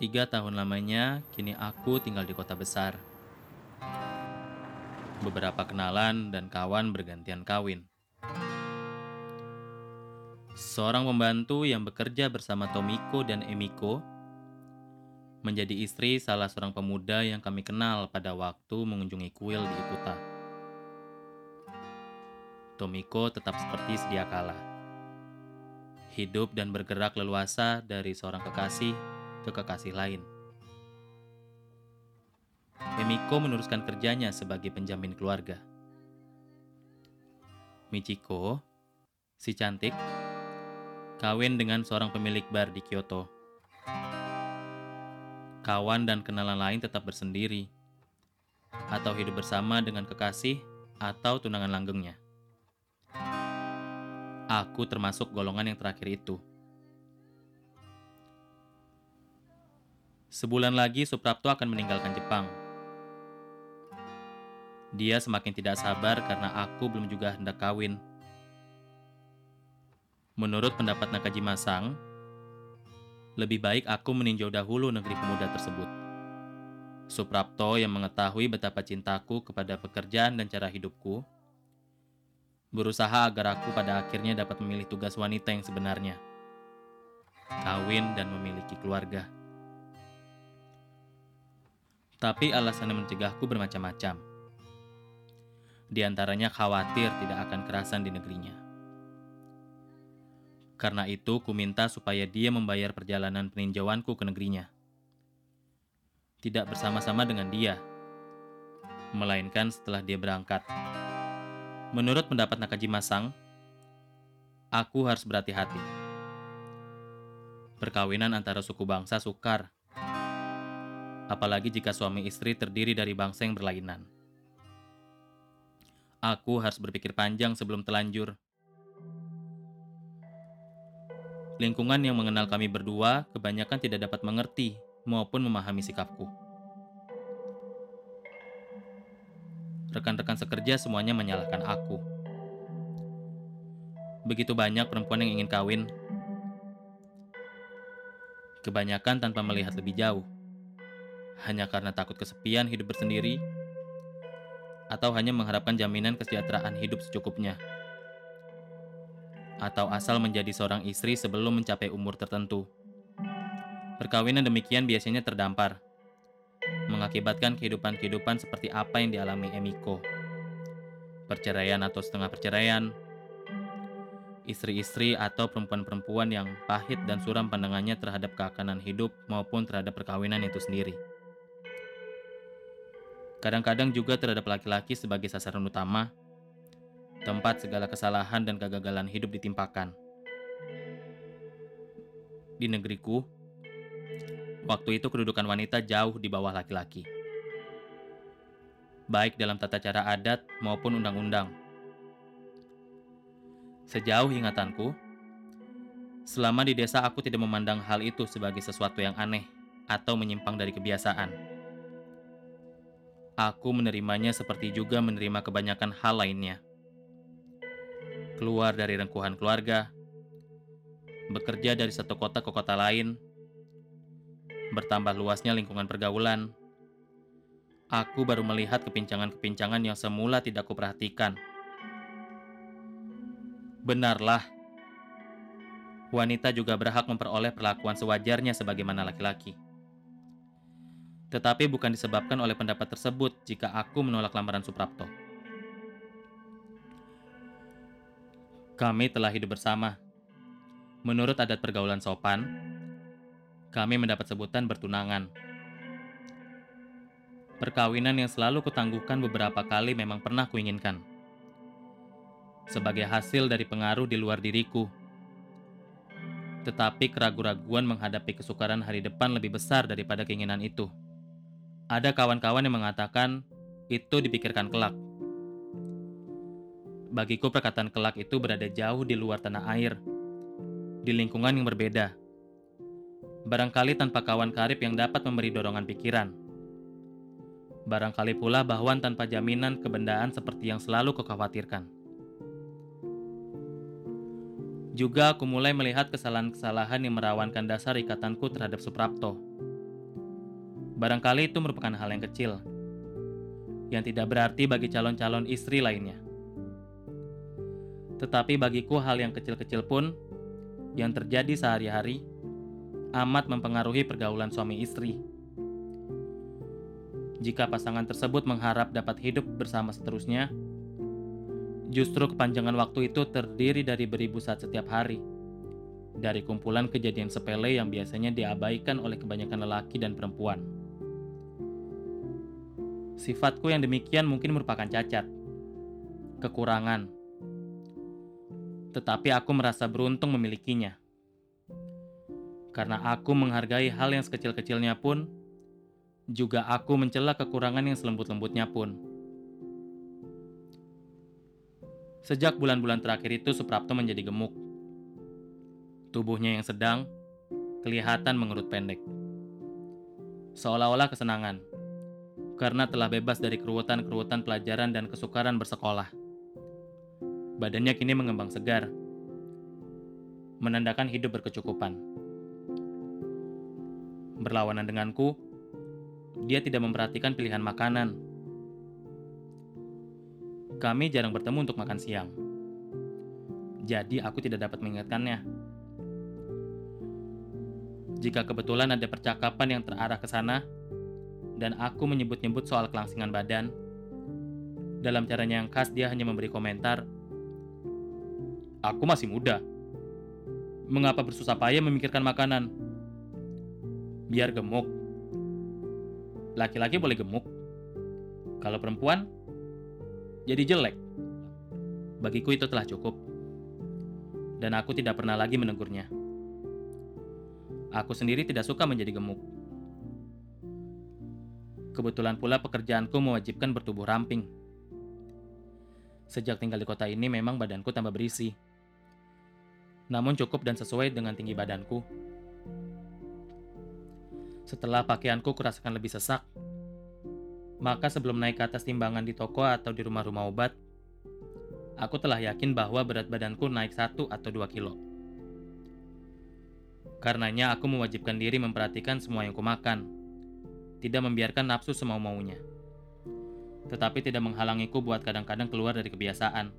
Tiga tahun lamanya, kini aku tinggal di kota besar. Beberapa kenalan dan kawan bergantian kawin. Seorang pembantu yang bekerja bersama Tomiko dan Emiko menjadi istri salah seorang pemuda yang kami kenal pada waktu mengunjungi kuil di Ikuta. Tomiko tetap seperti sedia kala. Hidup dan bergerak leluasa dari seorang kekasih ke kekasih lain. Emiko meneruskan kerjanya sebagai penjamin keluarga. Michiko, si cantik, kawin dengan seorang pemilik bar di Kyoto. Kawan dan kenalan lain tetap bersendiri, atau hidup bersama dengan kekasih atau tunangan langgengnya. Aku termasuk golongan yang terakhir itu. Sebulan lagi Suprapto akan meninggalkan Jepang. Dia semakin tidak sabar karena aku belum juga hendak kawin. Menurut pendapat Nakajima Sang, lebih baik aku meninjau dahulu negeri pemuda tersebut. Suprapto yang mengetahui betapa cintaku kepada pekerjaan dan cara hidupku, berusaha agar aku pada akhirnya dapat memilih tugas wanita yang sebenarnya. Kawin dan memiliki keluarga tapi alasan yang mencegahku bermacam-macam. Di antaranya khawatir tidak akan kerasan di negerinya. Karena itu, ku minta supaya dia membayar perjalanan peninjauanku ke negerinya. Tidak bersama-sama dengan dia, melainkan setelah dia berangkat. Menurut pendapat Nakajima Sang, aku harus berhati-hati. Perkawinan antara suku bangsa sukar apalagi jika suami istri terdiri dari bangsa yang berlainan. Aku harus berpikir panjang sebelum telanjur. Lingkungan yang mengenal kami berdua kebanyakan tidak dapat mengerti maupun memahami sikapku. Rekan-rekan sekerja semuanya menyalahkan aku. Begitu banyak perempuan yang ingin kawin, kebanyakan tanpa melihat lebih jauh hanya karena takut kesepian hidup bersendiri, atau hanya mengharapkan jaminan kesejahteraan hidup secukupnya, atau asal menjadi seorang istri sebelum mencapai umur tertentu. Perkawinan demikian biasanya terdampar, mengakibatkan kehidupan-kehidupan seperti apa yang dialami Emiko. Perceraian atau setengah perceraian, istri-istri atau perempuan-perempuan yang pahit dan suram pandangannya terhadap keakanan hidup maupun terhadap perkawinan itu sendiri. Kadang-kadang juga terhadap laki-laki sebagai sasaran utama, tempat segala kesalahan dan kegagalan hidup ditimpakan. Di negeriku, waktu itu kedudukan wanita jauh di bawah laki-laki. Baik dalam tata cara adat maupun undang-undang. Sejauh ingatanku, selama di desa aku tidak memandang hal itu sebagai sesuatu yang aneh atau menyimpang dari kebiasaan Aku menerimanya seperti juga menerima kebanyakan hal lainnya. Keluar dari rengkuhan keluarga, bekerja dari satu kota ke kota lain, bertambah luasnya lingkungan pergaulan. Aku baru melihat kepincangan-kepincangan yang semula tidak kuperhatikan. Benarlah, wanita juga berhak memperoleh perlakuan sewajarnya sebagaimana laki-laki tetapi bukan disebabkan oleh pendapat tersebut jika aku menolak lamaran Suprapto. Kami telah hidup bersama. Menurut adat pergaulan sopan, kami mendapat sebutan bertunangan. Perkawinan yang selalu kutangguhkan beberapa kali memang pernah kuinginkan. Sebagai hasil dari pengaruh di luar diriku. Tetapi keraguan-raguan menghadapi kesukaran hari depan lebih besar daripada keinginan itu. Ada kawan-kawan yang mengatakan itu dipikirkan kelak. Bagiku perkataan kelak itu berada jauh di luar tanah air, di lingkungan yang berbeda. Barangkali tanpa kawan karib yang dapat memberi dorongan pikiran. Barangkali pula bahwa tanpa jaminan kebendaan seperti yang selalu kukhawatirkan. Juga aku mulai melihat kesalahan-kesalahan yang merawankan dasar ikatanku terhadap Suprapto. Barangkali itu merupakan hal yang kecil, yang tidak berarti bagi calon-calon istri lainnya. Tetapi bagiku hal yang kecil-kecil pun, yang terjadi sehari-hari, amat mempengaruhi pergaulan suami istri. Jika pasangan tersebut mengharap dapat hidup bersama seterusnya, Justru kepanjangan waktu itu terdiri dari beribu saat setiap hari. Dari kumpulan kejadian sepele yang biasanya diabaikan oleh kebanyakan lelaki dan perempuan. Sifatku yang demikian mungkin merupakan cacat, kekurangan, tetapi aku merasa beruntung memilikinya. Karena aku menghargai hal yang sekecil-kecilnya pun, juga aku mencela kekurangan yang selembut-lembutnya pun. Sejak bulan-bulan terakhir itu Suprapto menjadi gemuk. Tubuhnya yang sedang kelihatan mengerut pendek. Seolah-olah kesenangan, karena telah bebas dari keruwetan-keruwetan pelajaran dan kesukaran bersekolah. Badannya kini mengembang segar, menandakan hidup berkecukupan. Berlawanan denganku, dia tidak memperhatikan pilihan makanan kami jarang bertemu untuk makan siang. Jadi aku tidak dapat mengingatkannya. Jika kebetulan ada percakapan yang terarah ke sana, dan aku menyebut-nyebut soal kelangsingan badan, dalam caranya yang khas dia hanya memberi komentar, Aku masih muda. Mengapa bersusah payah memikirkan makanan? Biar gemuk. Laki-laki boleh gemuk. Kalau perempuan, jadi jelek. Bagiku itu telah cukup. Dan aku tidak pernah lagi menegurnya. Aku sendiri tidak suka menjadi gemuk. Kebetulan pula pekerjaanku mewajibkan bertubuh ramping. Sejak tinggal di kota ini memang badanku tambah berisi. Namun cukup dan sesuai dengan tinggi badanku. Setelah pakaianku kurasakan lebih sesak, maka sebelum naik ke atas timbangan di toko atau di rumah-rumah obat, aku telah yakin bahwa berat badanku naik 1 atau 2 kilo. Karenanya aku mewajibkan diri memperhatikan semua yang kumakan, tidak membiarkan nafsu semau-maunya. Tetapi tidak menghalangiku buat kadang-kadang keluar dari kebiasaan.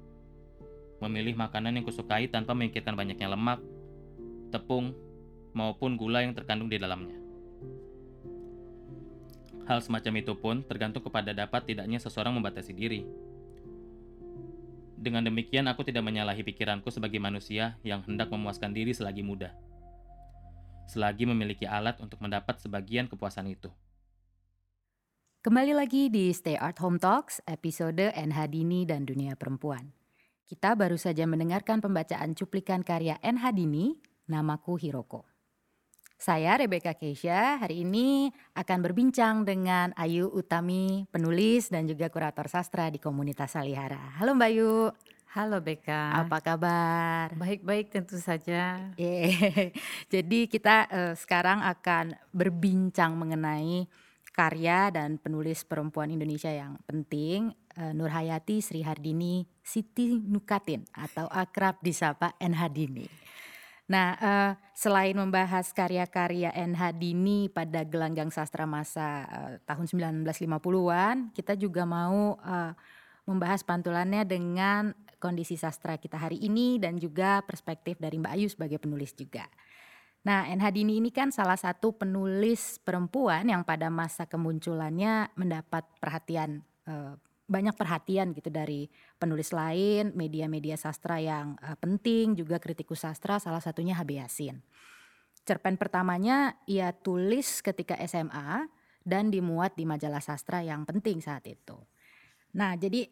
Memilih makanan yang kusukai tanpa memikirkan banyaknya lemak, tepung, maupun gula yang terkandung di dalamnya. Hal semacam itu pun tergantung kepada dapat tidaknya seseorang membatasi diri. Dengan demikian, aku tidak menyalahi pikiranku sebagai manusia yang hendak memuaskan diri selagi muda. Selagi memiliki alat untuk mendapat sebagian kepuasan itu. Kembali lagi di Stay Art Home Talks, episode NH Dini dan Dunia Perempuan. Kita baru saja mendengarkan pembacaan cuplikan karya NH Dini, Namaku Hiroko. Saya Rebecca Keisha hari ini akan berbincang dengan Ayu Utami, penulis dan juga kurator sastra di komunitas Salihara. Halo Mbak Ayu. Halo Beka. Apa kabar? Baik-baik tentu saja. Yeah. Jadi kita uh, sekarang akan berbincang mengenai karya dan penulis perempuan Indonesia yang penting uh, Nur Hayati Sri Hardini Siti Nukatin atau akrab disapa NH Dini. Nah, uh, selain membahas karya-karya NH Dini pada gelanggang sastra masa uh, tahun 1950-an, kita juga mau uh, membahas pantulannya dengan kondisi sastra kita hari ini dan juga perspektif dari Mbak Ayu sebagai penulis juga. Nah, NH Dini ini kan salah satu penulis perempuan yang pada masa kemunculannya mendapat perhatian uh, banyak perhatian gitu dari penulis lain, media-media sastra yang uh, penting, juga kritikus sastra, salah satunya HB Yasin. Cerpen pertamanya ia tulis ketika SMA dan dimuat di majalah sastra yang penting saat itu. Nah, jadi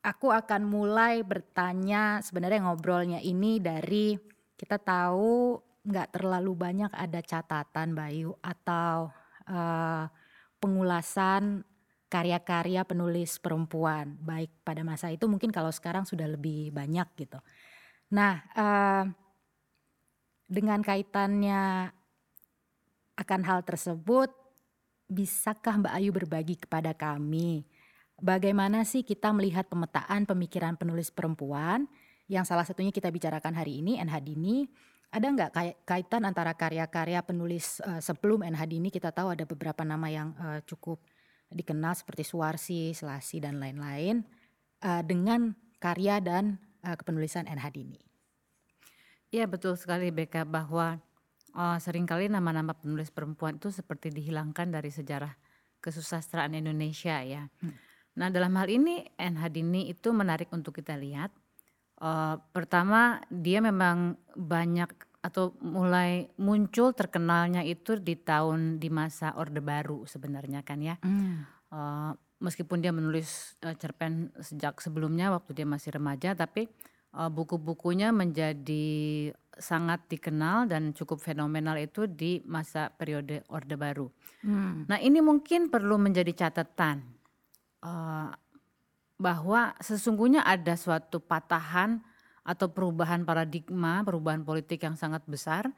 aku akan mulai bertanya sebenarnya ngobrolnya ini dari kita tahu nggak terlalu banyak ada catatan Bayu atau uh, pengulasan karya-karya penulis perempuan baik pada masa itu mungkin kalau sekarang sudah lebih banyak gitu. Nah uh, dengan kaitannya akan hal tersebut bisakah Mbak Ayu berbagi kepada kami bagaimana sih kita melihat pemetaan pemikiran penulis perempuan yang salah satunya kita bicarakan hari ini NH Dini ada nggak kaitan antara karya-karya penulis uh, sebelum NH Dini kita tahu ada beberapa nama yang uh, cukup dikenal seperti Suwarsi, Selasi dan lain-lain uh, dengan karya dan uh, kepenulisan NH Dini. Iya betul sekali Beka bahwa uh, sering kali nama-nama penulis perempuan itu seperti dihilangkan dari sejarah kesusastraan Indonesia ya. Hmm. Nah dalam hal ini NH Dini itu menarik untuk kita lihat Uh, pertama dia memang banyak atau mulai muncul terkenalnya itu di tahun di masa Orde Baru sebenarnya kan ya. Mm. Uh, meskipun dia menulis uh, cerpen sejak sebelumnya waktu dia masih remaja tapi uh, buku-bukunya menjadi sangat dikenal dan cukup fenomenal itu di masa periode Orde Baru. Mm. Nah, ini mungkin perlu menjadi catatan. Uh, bahwa sesungguhnya ada suatu patahan atau perubahan paradigma, perubahan politik yang sangat besar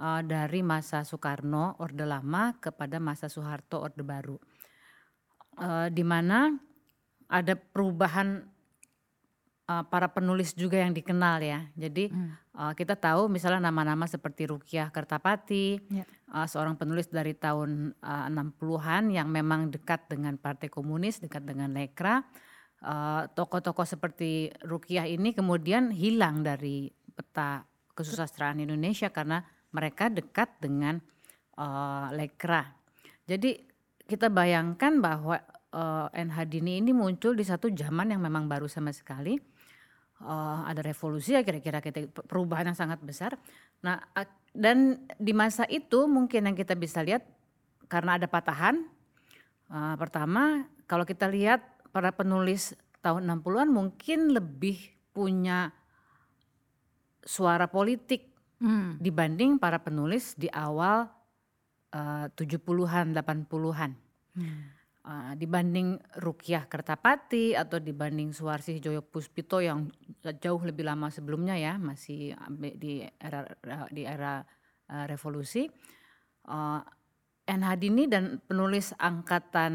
uh, dari masa Soekarno Orde Lama kepada masa Soeharto Orde Baru, uh, di mana ada perubahan uh, para penulis juga yang dikenal ya. Jadi hmm. uh, kita tahu misalnya nama-nama seperti Rukiah Kertapati, ya. uh, seorang penulis dari tahun uh, 60-an yang memang dekat dengan Partai Komunis, dekat dengan Lekra Eh, tokoh-tokoh uh, seperti Rukiah ini kemudian hilang dari peta kesusastraan Indonesia karena mereka dekat dengan uh, Lekra. Jadi kita bayangkan bahwa uh, eh, NH Dini ini muncul di satu zaman yang memang baru sama sekali. Uh, ada revolusi ya kira-kira kita perubahan yang sangat besar. Nah dan di masa itu mungkin yang kita bisa lihat karena ada patahan. Uh, pertama kalau kita lihat para penulis tahun 60-an mungkin lebih punya suara politik hmm. dibanding para penulis di awal uh, 70-an, 80-an. Hmm. Uh, dibanding Rukiah Kertapati atau dibanding Suwarsi Joyo Puspito yang jauh lebih lama sebelumnya ya, masih di era di era uh, revolusi. Uh, NH Dini dan penulis angkatan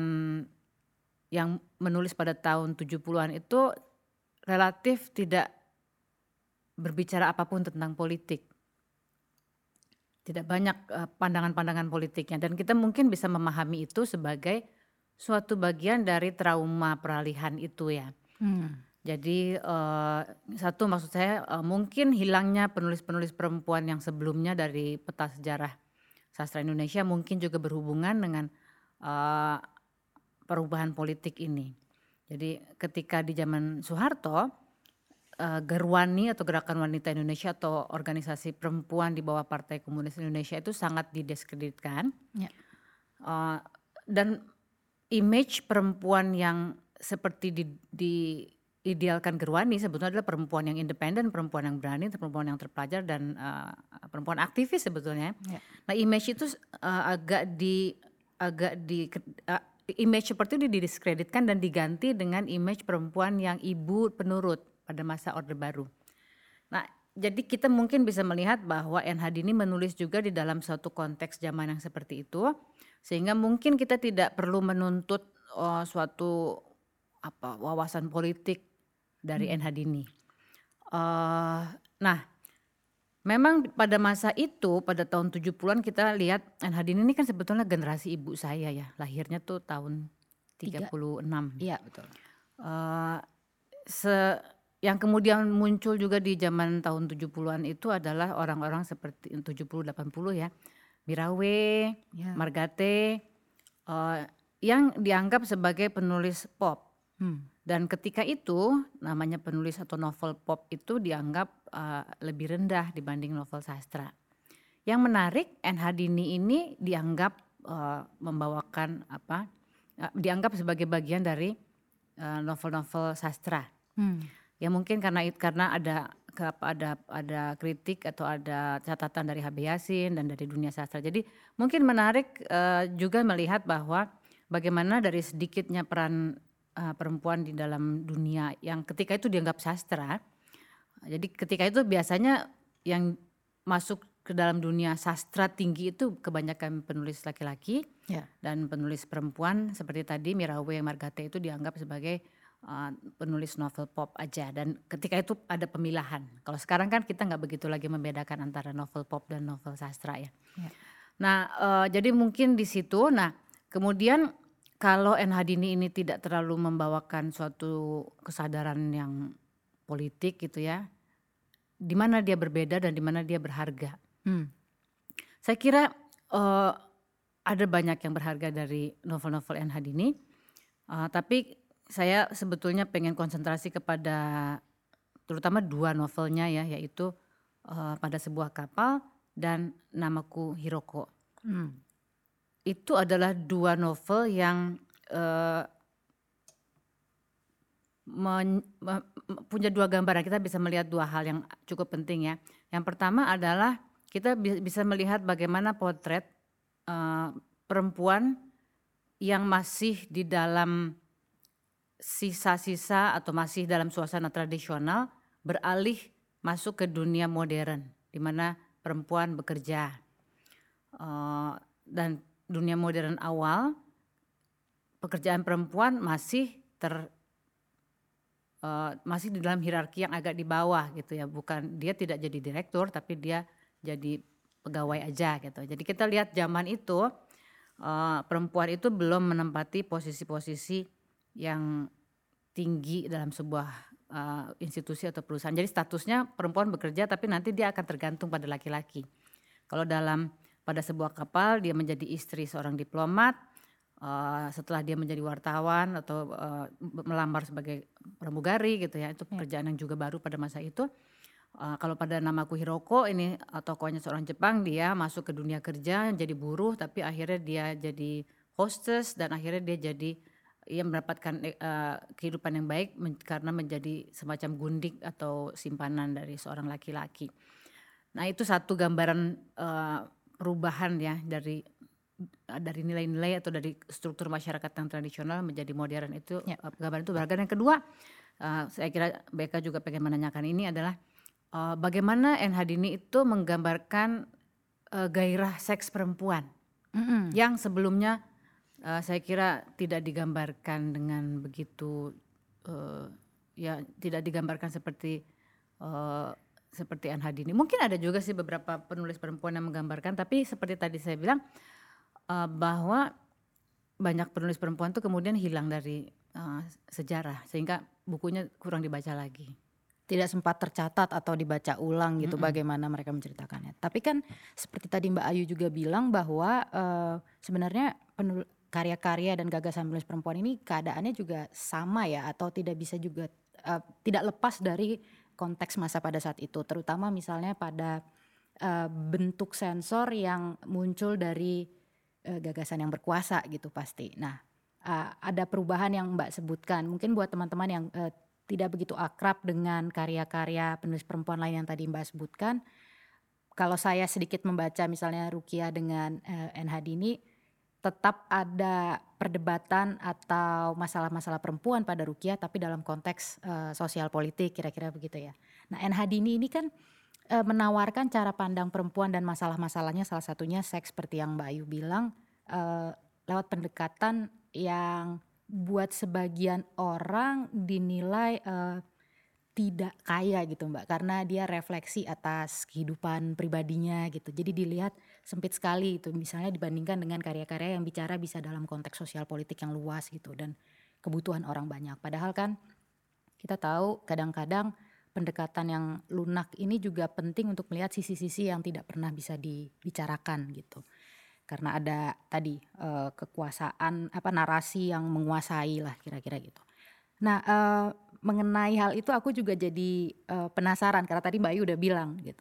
yang menulis pada tahun 70-an itu relatif tidak berbicara apa pun tentang politik. Tidak banyak eh, pandangan-pandangan politiknya dan kita mungkin bisa memahami itu sebagai suatu bagian dari trauma peralihan itu ya. Hmm. Jadi uh, satu maksud saya uh, mungkin hilangnya penulis-penulis perempuan yang sebelumnya dari peta sejarah sastra Indonesia mungkin juga berhubungan dengan uh, perubahan politik ini. Jadi ketika di zaman Soeharto, uh, Gerwani atau Gerakan Wanita Indonesia atau organisasi perempuan di bawah Partai Komunis Indonesia itu sangat didiskreditkan. Ya. Uh, dan image perempuan yang seperti di, di idealkan Gerwani sebetulnya adalah perempuan yang independen, perempuan yang berani, perempuan yang terpelajar dan uh, perempuan aktivis sebetulnya. Ya. Nah, image itu uh, agak di agak di uh, image seperti itu didiskreditkan dan diganti dengan image perempuan yang ibu penurut pada masa Orde Baru. Nah, jadi kita mungkin bisa melihat bahwa NH Dini menulis juga di dalam suatu konteks zaman yang seperti itu, sehingga mungkin kita tidak perlu menuntut oh, suatu apa wawasan politik dari hmm. NH Dini. Uh, nah, Memang pada masa itu, pada tahun 70-an kita lihat Hadin ini kan sebetulnya generasi ibu saya ya. Lahirnya tuh tahun 36. Iya, betul. Uh, se yang kemudian muncul juga di zaman tahun 70-an itu adalah orang-orang seperti 70 80 ya. Mirawe, ya. Margate uh, yang dianggap sebagai penulis pop. Hmm. Dan ketika itu namanya penulis atau novel pop itu dianggap uh, lebih rendah dibanding novel sastra. Yang menarik NH Dini ini dianggap uh, membawakan apa? Uh, dianggap sebagai bagian dari novel-novel uh, sastra. Hmm. ya mungkin karena karena ada ada ada kritik atau ada catatan dari HB Yasin dan dari dunia sastra. Jadi mungkin menarik uh, juga melihat bahwa bagaimana dari sedikitnya peran uh, perempuan di dalam dunia yang ketika itu dianggap sastra. Jadi ketika itu biasanya yang masuk ke dalam dunia sastra tinggi itu kebanyakan penulis laki-laki ya. dan penulis perempuan seperti tadi Mirawe Margate itu dianggap sebagai uh, penulis novel pop aja dan ketika itu ada pemilahan. Kalau sekarang kan kita nggak begitu lagi membedakan antara novel pop dan novel sastra ya. ya. Nah uh, jadi mungkin di situ. Nah kemudian kalau NH Dini ini tidak terlalu membawakan suatu kesadaran yang politik gitu ya, di mana dia berbeda dan di mana dia berharga. Hmm. Saya kira uh, ada banyak yang berharga dari novel-novel NH Dini, uh, tapi saya sebetulnya pengen konsentrasi kepada terutama dua novelnya ya, yaitu uh, pada sebuah kapal dan namaku Hiroko. Hmm. Itu adalah dua novel yang uh, men, me, punya dua gambaran. Kita bisa melihat dua hal yang cukup penting ya. Yang pertama adalah kita bisa melihat bagaimana potret uh, perempuan yang masih di dalam sisa-sisa atau masih dalam suasana tradisional beralih masuk ke dunia modern di mana perempuan bekerja uh, dan dunia modern awal pekerjaan perempuan masih ter uh, masih di dalam hierarki yang agak di bawah gitu ya bukan dia tidak jadi direktur tapi dia jadi pegawai aja gitu. Jadi kita lihat zaman itu uh, perempuan itu belum menempati posisi-posisi yang tinggi dalam sebuah uh, institusi atau perusahaan. Jadi statusnya perempuan bekerja tapi nanti dia akan tergantung pada laki-laki. Kalau dalam pada sebuah kapal dia menjadi istri seorang diplomat, uh, setelah dia menjadi wartawan atau uh, melamar sebagai pramugari gitu ya, itu ya. pekerjaan yang juga baru pada masa itu Uh, kalau pada namaku Hiroko ini uh, tokohnya seorang Jepang dia masuk ke dunia kerja jadi buruh tapi akhirnya dia jadi hostess dan akhirnya dia jadi ia mendapatkan uh, kehidupan yang baik men karena menjadi semacam gundik atau simpanan dari seorang laki-laki. Nah itu satu gambaran uh, perubahan ya dari dari nilai-nilai atau dari struktur masyarakat yang tradisional menjadi modern itu ya. uh, gambaran itu beragam. Yang kedua uh, saya kira BK juga pengen menanyakan ini adalah uh, bagaimana NH Dini itu menggambarkan uh, gairah seks perempuan mm-hmm. yang sebelumnya uh, saya kira tidak digambarkan dengan begitu uh, ya tidak digambarkan seperti uh, seperti NH Dini. Mungkin ada juga sih beberapa penulis perempuan yang menggambarkan, tapi seperti tadi saya bilang uh, bahwa banyak penulis perempuan itu kemudian hilang dari uh, sejarah sehingga bukunya kurang dibaca lagi tidak sempat tercatat atau dibaca ulang gitu mm -hmm. bagaimana mereka menceritakannya. Tapi kan seperti tadi Mbak Ayu juga bilang bahwa uh, sebenarnya karya-karya dan gagasan penulis perempuan ini keadaannya juga sama ya atau tidak bisa juga uh, tidak lepas dari konteks masa pada saat itu terutama misalnya pada uh, bentuk sensor yang muncul dari uh, gagasan yang berkuasa gitu pasti. Nah, uh, ada perubahan yang Mbak sebutkan. Mungkin buat teman-teman yang uh, tidak begitu akrab dengan karya-karya penulis perempuan lain yang tadi Mbak sebutkan. Kalau saya sedikit membaca misalnya Rukia dengan uh, NH Dini, tetap ada perdebatan atau masalah-masalah perempuan pada Rukia tapi dalam konteks uh, sosial politik kira-kira begitu ya. Nah NH Dini ini kan uh, menawarkan cara pandang perempuan dan masalah-masalahnya salah satunya seks seperti yang Mbak Ayu bilang uh, lewat pendekatan yang buat sebagian orang dinilai uh, tidak kaya gitu Mbak karena dia refleksi atas kehidupan pribadinya gitu. Jadi dilihat sempit sekali itu misalnya dibandingkan dengan karya-karya yang bicara bisa dalam konteks sosial politik yang luas gitu dan kebutuhan orang banyak. Padahal kan kita tahu kadang-kadang pendekatan yang lunak ini juga penting untuk melihat sisi-sisi yang tidak pernah bisa dibicarakan gitu karena ada tadi uh, kekuasaan apa narasi yang menguasai lah kira-kira gitu. Nah uh, mengenai hal itu aku juga jadi uh, penasaran karena tadi Mbak Ayu udah bilang gitu.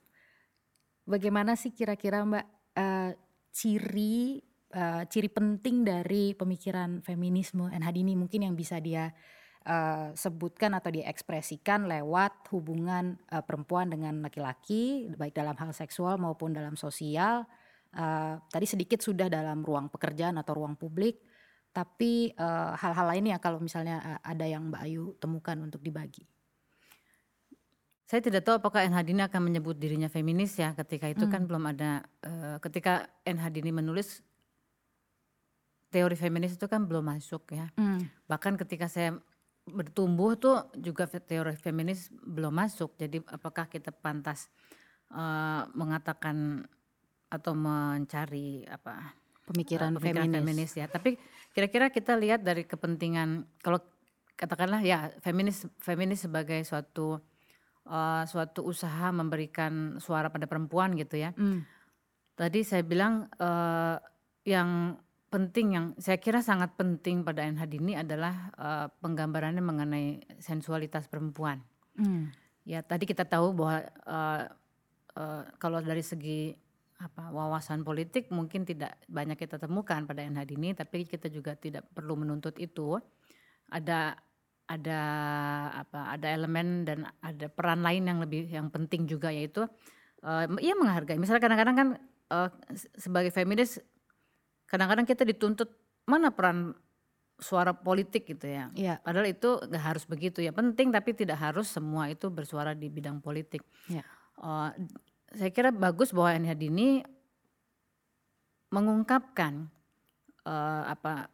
Bagaimana sih kira-kira Mbak uh, ciri uh, ciri penting dari pemikiran feminisme NHD ini mungkin yang bisa dia uh, sebutkan atau diekspresikan lewat hubungan uh, perempuan dengan laki-laki baik dalam hal seksual maupun dalam sosial. Uh, tadi sedikit sudah dalam ruang pekerjaan atau ruang publik, tapi hal-hal uh, lainnya kalau misalnya ada yang Mbak Ayu temukan untuk dibagi. Saya tidak tahu apakah NH Dini akan menyebut dirinya feminis ya ketika itu kan hmm. kan belum ada uh, ketika NH Dini menulis teori feminis itu kan belum masuk ya. Hmm. Bahkan ketika saya bertumbuh tuh juga teori feminis belum masuk. Jadi apakah kita pantas uh, mengatakan atau mencari apa pemikiran, uh, pemikiran feminis. feminis ya. Tapi kira-kira kita lihat dari kepentingan kalau katakanlah ya feminis feminis sebagai suatu uh, suatu usaha memberikan suara pada perempuan gitu ya. Mm. Tadi saya bilang uh, yang penting yang saya kira sangat penting pada NH Dini adalah uh, penggambarannya mengenai sensualitas perempuan. Hmm. Ya tadi kita tahu bahwa uh, uh, kalau dari segi apa wawasan politik mungkin tidak banyak kita temukan pada NH Dini, tapi kita juga tidak perlu menuntut itu. Ada ada apa ada elemen dan ada peran lain yang lebih yang penting juga yaitu uh, ia menghargai. Misalnya kadang-kadang kan uh, sebagai feminis kadang-kadang kita dituntut mana peran suara politik gitu ya. ya. Padahal itu nggak harus begitu ya. Penting tapi tidak harus semua itu bersuara di bidang politik. Ya. Uh, saya kira bagus bahwa NH Dini mengungkapkan uh, apa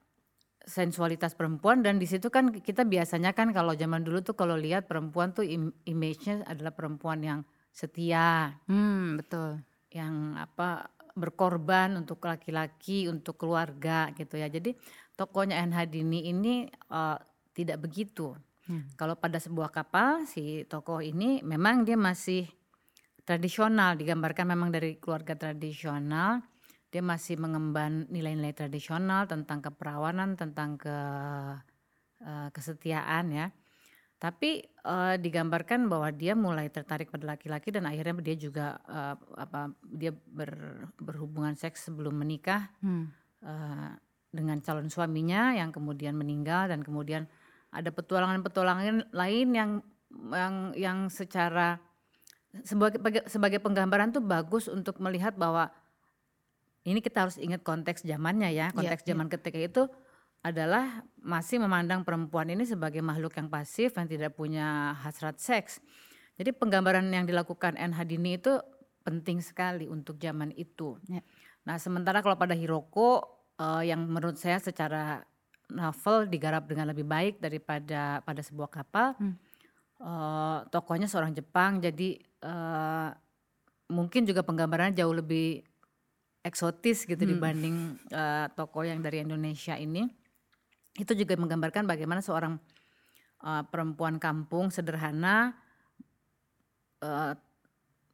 sensualitas perempuan dan di situ kan kita biasanya kan kalau zaman dulu tuh kalau lihat perempuan tuh im image-nya adalah perempuan yang setia. Hmm, betul. Yang apa berkorban untuk laki-laki, untuk keluarga gitu ya. Jadi tokohnya NH Dini ini uh, tidak begitu. Hmm. Kalau pada sebuah kapal si tokoh ini memang dia masih tradisional, digambarkan memang dari keluarga tradisional. Dia masih mengemban nilai-nilai tradisional tentang keperawanan, tentang ke uh, kesetiaan ya. Tapi uh, digambarkan bahwa dia mulai tertarik pada laki-laki dan akhirnya dia juga uh, apa dia ber, berhubungan seks sebelum menikah hmm. uh, dengan calon suaminya yang kemudian meninggal dan kemudian ada petualangan-petualangan lain yang yang yang secara sebagai sebagai penggambaran tuh bagus untuk melihat bahwa ini kita harus ingat konteks zamannya ya iya, konteks yeah, zaman yeah. ketika itu adalah masih memandang perempuan ini sebagai makhluk yang pasif yang tidak punya hasrat seks. Jadi penggambaran yang dilakukan NH Dini itu penting sekali untuk zaman itu. Ya. Nah sementara kalau pada Hiroko uh, yang menurut saya secara novel digarap dengan lebih baik daripada pada sebuah kapal. Hmm. Uh, tokohnya seorang Jepang jadi uh, mungkin juga penggambarannya jauh lebih eksotis gitu hmm. dibanding uh, tokoh yang dari Indonesia ini. Itu juga menggambarkan bagaimana seorang uh, perempuan kampung sederhana uh,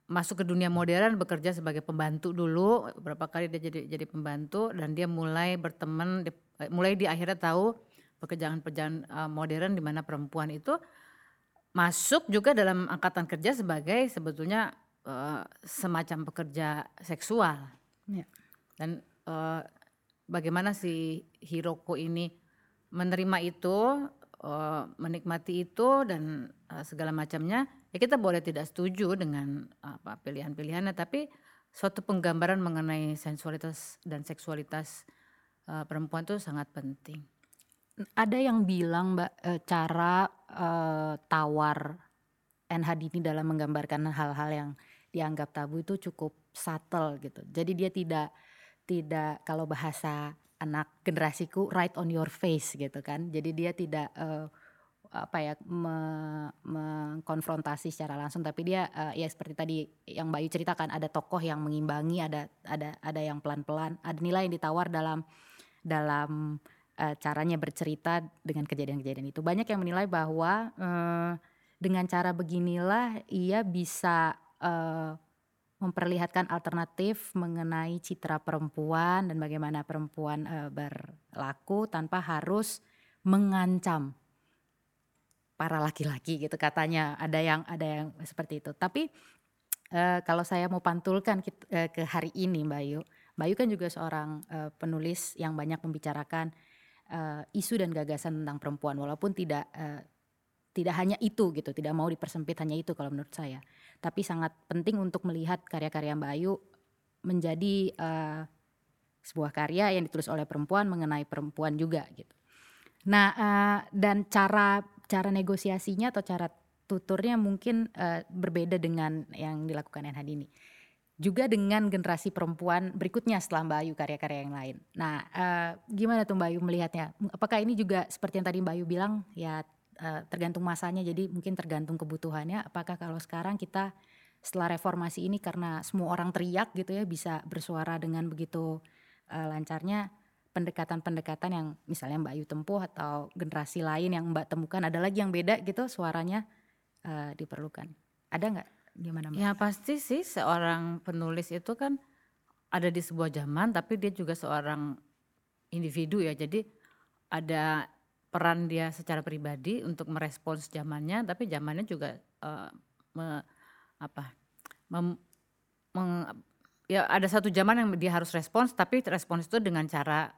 masuk ke dunia modern bekerja sebagai pembantu dulu. Beberapa kali dia jadi jadi pembantu dan dia mulai berteman di, mulai di akhirnya tahu pekerjaan-pekerjaan uh, modern di mana perempuan itu masuk juga dalam angkatan kerja sebagai sebetulnya uh, semacam pekerja seksual ya. dan uh, bagaimana si Hiroko ini menerima itu, uh, menikmati itu dan uh, segala macamnya, ya kita boleh tidak setuju dengan apa pilihan-pilihannya, tapi suatu penggambaran mengenai sensualitas dan seksualitas uh, perempuan itu sangat penting. Ada yang bilang Mbak cara uh, tawar NH Dini dalam menggambarkan hal-hal yang dianggap tabu itu cukup subtle gitu. Jadi dia tidak tidak kalau bahasa anak generasiku right on your face gitu kan. Jadi dia tidak uh, apa ya me, mengkonfrontasi secara langsung tapi dia uh, ya seperti tadi yang Bayu ceritakan ada tokoh yang mengimbangi ada ada ada yang pelan-pelan ada nilai yang ditawar dalam dalam uh, caranya bercerita dengan kejadian-kejadian itu banyak yang menilai bahwa uh, dengan cara beginilah ia bisa uh, memperlihatkan alternatif mengenai citra perempuan dan bagaimana perempuan e, berlaku tanpa harus mengancam para laki-laki gitu katanya. Ada yang ada yang seperti itu. Tapi e, kalau saya mau pantulkan ke, ke hari ini Mbak Yu Mbak Yu kan juga seorang e, penulis yang banyak membicarakan uh, isu dan gagasan tentang perempuan walaupun tidak uh, tidak hanya itu gitu, tidak mau dipersempit hanya itu kalau menurut saya. Tapi sangat penting untuk melihat karya-karya Mbak Ayu menjadi uh, sebuah karya yang ditulis oleh perempuan mengenai perempuan juga gitu. Nah, uh, dan cara cara negosiasinya atau cara tuturnya mungkin uh, berbeda dengan yang dilakukan NHD ini. Juga dengan generasi perempuan berikutnya setelah Mbak Ayu karya-karya yang lain. Nah, uh, gimana tuh Mbak Ayu melihatnya? Apakah ini juga seperti yang tadi Mbak Ayu bilang ya uh, tergantung masanya jadi mungkin tergantung kebutuhannya. Apakah kalau sekarang kita setelah reformasi ini karena semua orang teriak gitu ya bisa bersuara dengan begitu uh, lancarnya pendekatan-pendekatan yang misalnya Mbak Ayu tempuh atau generasi lain yang Mbak temukan ada lagi yang beda gitu suaranya uh, diperlukan. Ada nggak gimana Mbak? Ya pasti sih seorang penulis itu kan ada di sebuah zaman tapi dia juga seorang individu ya. Jadi ada peran dia secara pribadi untuk merespons zamannya tapi zamannya juga uh, me, apa mem, meng, ya ada satu zaman yang dia harus respons tapi respons itu dengan cara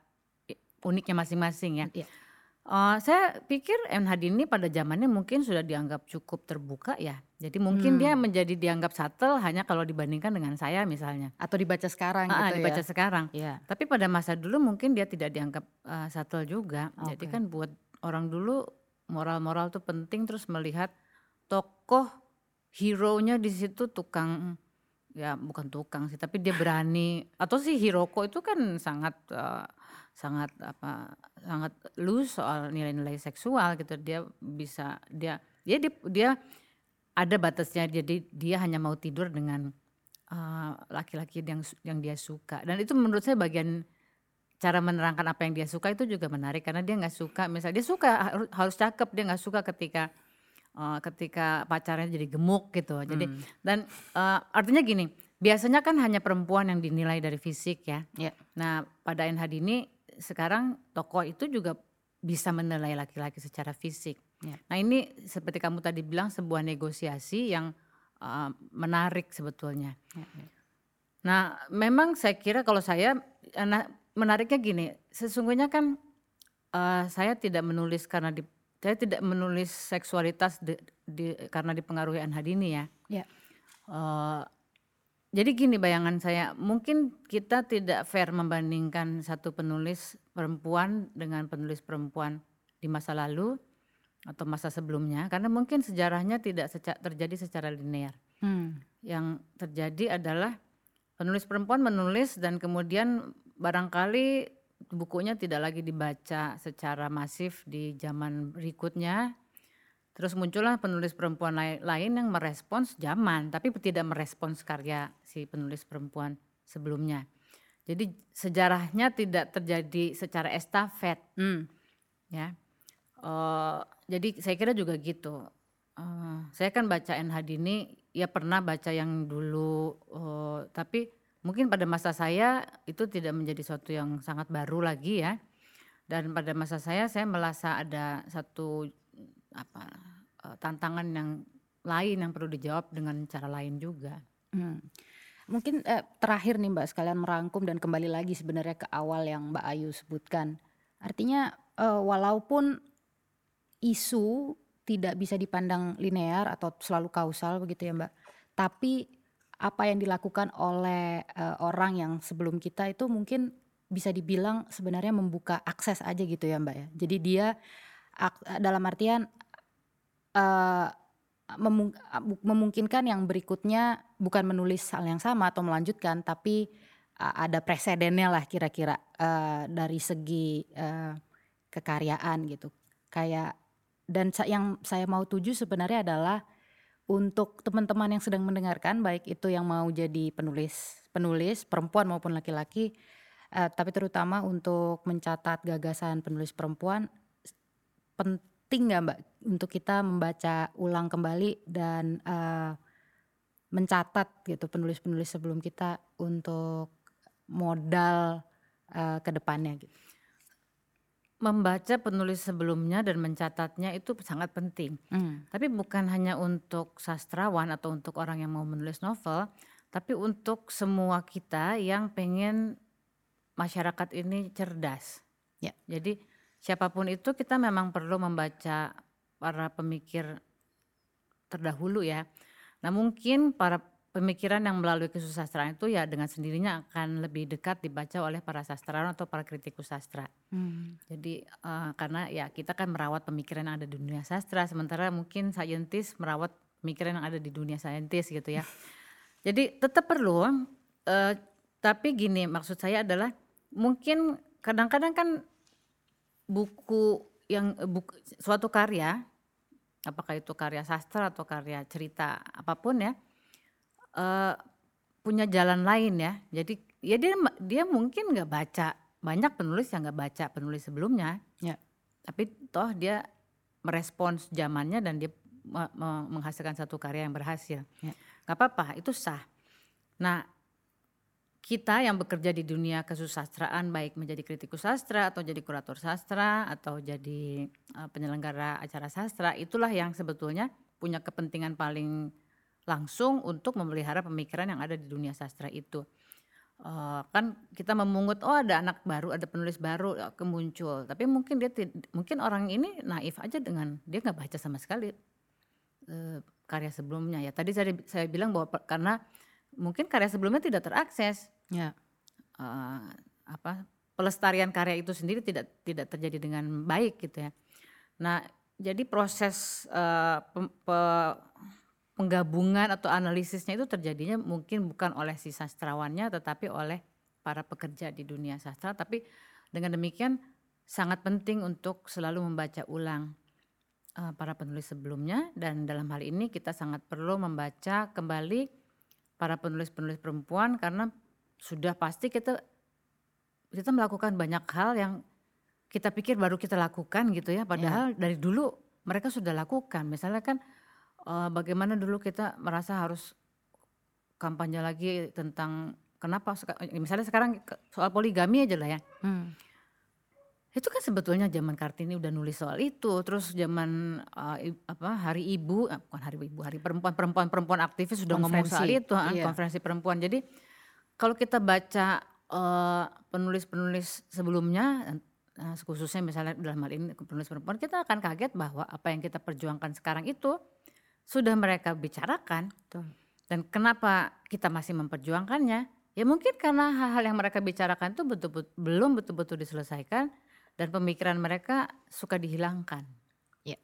uniknya masing-masing ya. Iya. Uh, saya pikir MHD ini pada zamannya mungkin sudah dianggap cukup terbuka ya. Jadi mungkin hmm. dia menjadi dianggap subtle hanya kalau dibandingkan dengan saya misalnya. Atau dibaca sekarang uh, gitu dibaca ya. sekarang. Yeah. Tapi pada masa dulu mungkin dia tidak dianggap uh, subtle juga. Okay. Jadi kan buat orang dulu moral-moral tuh penting terus melihat tokoh hero-nya di situ tukang ya bukan tukang sih tapi dia berani. Atau sih Hiroko itu kan sangat uh, sangat apa sangat loose soal nilai-nilai seksual gitu. Dia bisa dia dia dia, dia ada batasnya. Jadi dia hanya mau tidur dengan uh, laki-laki uh, yang yang dia suka. Dan itu menurut saya bagian cara menerangkan apa yang dia suka itu juga menarik karena dia nggak suka misalnya dia suka harus, harus cakep dia nggak suka ketika uh, ketika pacarnya jadi gemuk gitu jadi hmm. dan uh, artinya gini biasanya kan hanya perempuan yang dinilai dari fisik ya. ya. Nah pada NHD ini sekarang tokoh itu juga bisa menilai laki-laki secara fisik. Ya. Nah ini seperti kamu tadi bilang sebuah negosiasi yang uh, menarik sebetulnya. Ya, ya. Nah memang saya kira kalau saya nah, menariknya gini, sesungguhnya kan uh, saya tidak menulis karena di, saya tidak menulis seksualitas di, di, karena dipengaruhi Anhadini ya. ya. Uh, jadi gini bayangan saya, mungkin kita tidak fair membandingkan satu penulis perempuan dengan penulis perempuan di masa lalu atau masa sebelumnya, karena mungkin sejarahnya tidak seca terjadi secara linear. Hmm. Yang terjadi adalah penulis perempuan menulis dan kemudian barangkali bukunya tidak lagi dibaca secara masif di zaman berikutnya Terus muncullah penulis perempuan lain yang merespons zaman, tapi tidak merespons karya si penulis perempuan sebelumnya. Jadi sejarahnya tidak terjadi secara estafet, hmm. ya. Uh, jadi saya kira juga gitu. Uh, saya kan baca NH Dini, ya pernah baca yang dulu, uh, tapi mungkin pada masa saya itu tidak menjadi sesuatu yang sangat baru lagi ya. Dan pada masa saya, saya merasa ada satu apa uh, tantangan yang lain yang perlu dijawab dengan cara lain juga. Hmm. Mungkin eh, terakhir nih Mbak sekalian merangkum dan kembali lagi sebenarnya ke awal yang Mbak Ayu sebutkan. Artinya eh, walaupun isu tidak bisa dipandang linear atau selalu kausal begitu ya Mbak, tapi apa yang dilakukan oleh uh, orang yang sebelum kita itu mungkin bisa dibilang sebenarnya membuka akses aja gitu ya Mbak ya. Jadi dia dalam artian uh, memung memungkinkan yang berikutnya bukan menulis hal yang sama atau melanjutkan tapi uh, ada presidennya lah kira-kira uh, dari segi uh, kekaryaan gitu kayak dan yang saya mau tuju sebenarnya adalah untuk teman-teman yang sedang mendengarkan baik itu yang mau jadi penulis penulis perempuan maupun laki-laki uh, tapi terutama untuk mencatat gagasan penulis perempuan penting nggak Mbak untuk kita membaca ulang kembali dan uh, mencatat gitu penulis-penulis sebelum kita untuk modal uh, ke depannya gitu? Membaca penulis sebelumnya dan mencatatnya itu sangat penting. Hmm. Tapi bukan hanya untuk sastrawan atau untuk orang yang mau menulis novel, tapi untuk semua kita yang pengen masyarakat ini cerdas. Ya. Jadi siapa pun itu kita memang perlu membaca para pemikir terdahulu ya. Nah mungkin para pemikiran yang melalui kesusastraan itu ya dengan sendirinya akan lebih dekat dibaca oleh para sastrawan atau para kritikus sastra. Hmm. Jadi uh, karena ya kita kan merawat pemikiran yang ada di dunia sastra, sementara mungkin saintis merawat pemikiran yang ada di dunia saintis gitu ya. Jadi tetap perlu, uh, tapi gini maksud saya adalah mungkin kadang-kadang kan buku yang buku, suatu karya, apakah itu karya sastra atau karya cerita apa pun ya uh, punya jalan lain ya. Jadi ya dia dia mungkin nggak baca banyak penulis yang nggak baca penulis sebelumnya. Ya. Tapi toh dia merespons zamannya dan dia me me menghasilkan satu karya yang berhasil. Ya. Gak apa-apa, itu sah. Nah, kita yang bekerja di dunia kesusastraan baik menjadi kritikus sastra atau jadi kurator sastra atau jadi uh, penyelenggara acara sastra itulah yang sebetulnya punya kepentingan paling langsung untuk memelihara pemikiran yang ada di dunia sastra itu. Uh, kan kita memungut oh ada anak baru ada penulis baru uh, kemuncul tapi mungkin dia mungkin orang ini naif aja dengan dia nggak baca sama sekali uh, karya sebelumnya. Ya tadi saya saya bilang bahwa karena mungkin karya sebelumnya tidak terakses. Ya. Uh, apa pelestarian karya itu sendiri tidak tidak terjadi dengan baik gitu ya. Nah jadi proses uh, pe, pe, penggabungan atau analisisnya itu terjadinya mungkin bukan oleh si sastrawannya tetapi oleh para pekerja di dunia sastra. Tapi dengan demikian sangat penting untuk selalu membaca ulang uh, para penulis sebelumnya. Dan dalam hal ini kita sangat perlu membaca kembali para penulis-penulis perempuan karena sudah pasti kita kita melakukan banyak hal yang kita pikir baru kita lakukan gitu ya. Padahal ya. dari dulu mereka sudah lakukan. Misalnya kan uh, bagaimana dulu kita merasa harus kampanye lagi tentang kenapa misalnya sekarang soal poligami aja lah ya. Hmm. Itu kan sebetulnya zaman Kartini udah nulis soal itu, terus zaman uh, apa Hari Ibu, uh, bukan Hari Ibu, Hari Perempuan, perempuan-perempuan aktivis sudah ngomong soal itu, iya. konferensi perempuan. Jadi kalau kita baca penulis-penulis sebelumnya, khususnya misalnya dalam hal ini penulis perempuan, kita akan kaget bahwa apa yang kita perjuangkan sekarang itu sudah mereka bicarakan. Betul. Dan kenapa kita masih memperjuangkannya? Ya mungkin karena hal-hal yang mereka bicarakan itu betul-betul belum betul-betul diselesaikan dan pemikiran mereka suka dihilangkan. Ya.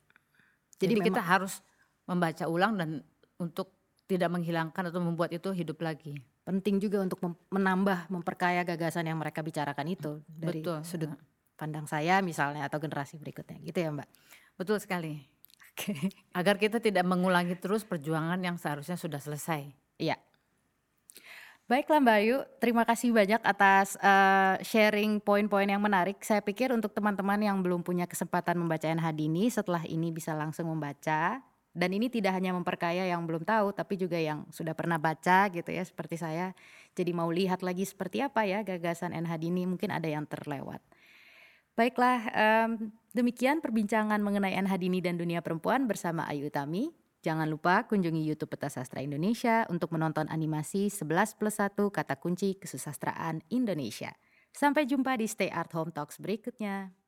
Jadi, Jadi kita harus membaca ulang dan untuk tidak menghilangkan atau membuat itu hidup lagi. Penting juga untuk menambah, memperkaya gagasan yang mereka bicarakan itu dari Betul. sudut pandang saya misalnya atau generasi berikutnya, gitu ya Mbak? Betul sekali. Oke. Agar kita tidak mengulangi terus perjuangan yang seharusnya sudah selesai. Iya. Baiklah Mbak Ayu, terima kasih banyak atas uh, sharing poin-poin yang menarik. Saya pikir untuk teman-teman yang belum punya kesempatan membaca NH Dini setelah ini bisa langsung membaca. Dan ini tidak hanya memperkaya yang belum tahu, tapi juga yang sudah pernah baca gitu ya, seperti saya. Jadi mau lihat lagi seperti apa ya gagasan NH Dini, mungkin ada yang terlewat. Baiklah, um, demikian perbincangan mengenai NH Dini dan dunia perempuan bersama Ayu Utami. Jangan lupa kunjungi YouTube Peta Sastra Indonesia untuk menonton animasi 11 plus 1 kata kunci kesusastraan Indonesia. Sampai jumpa di Stay Art Home Talks berikutnya.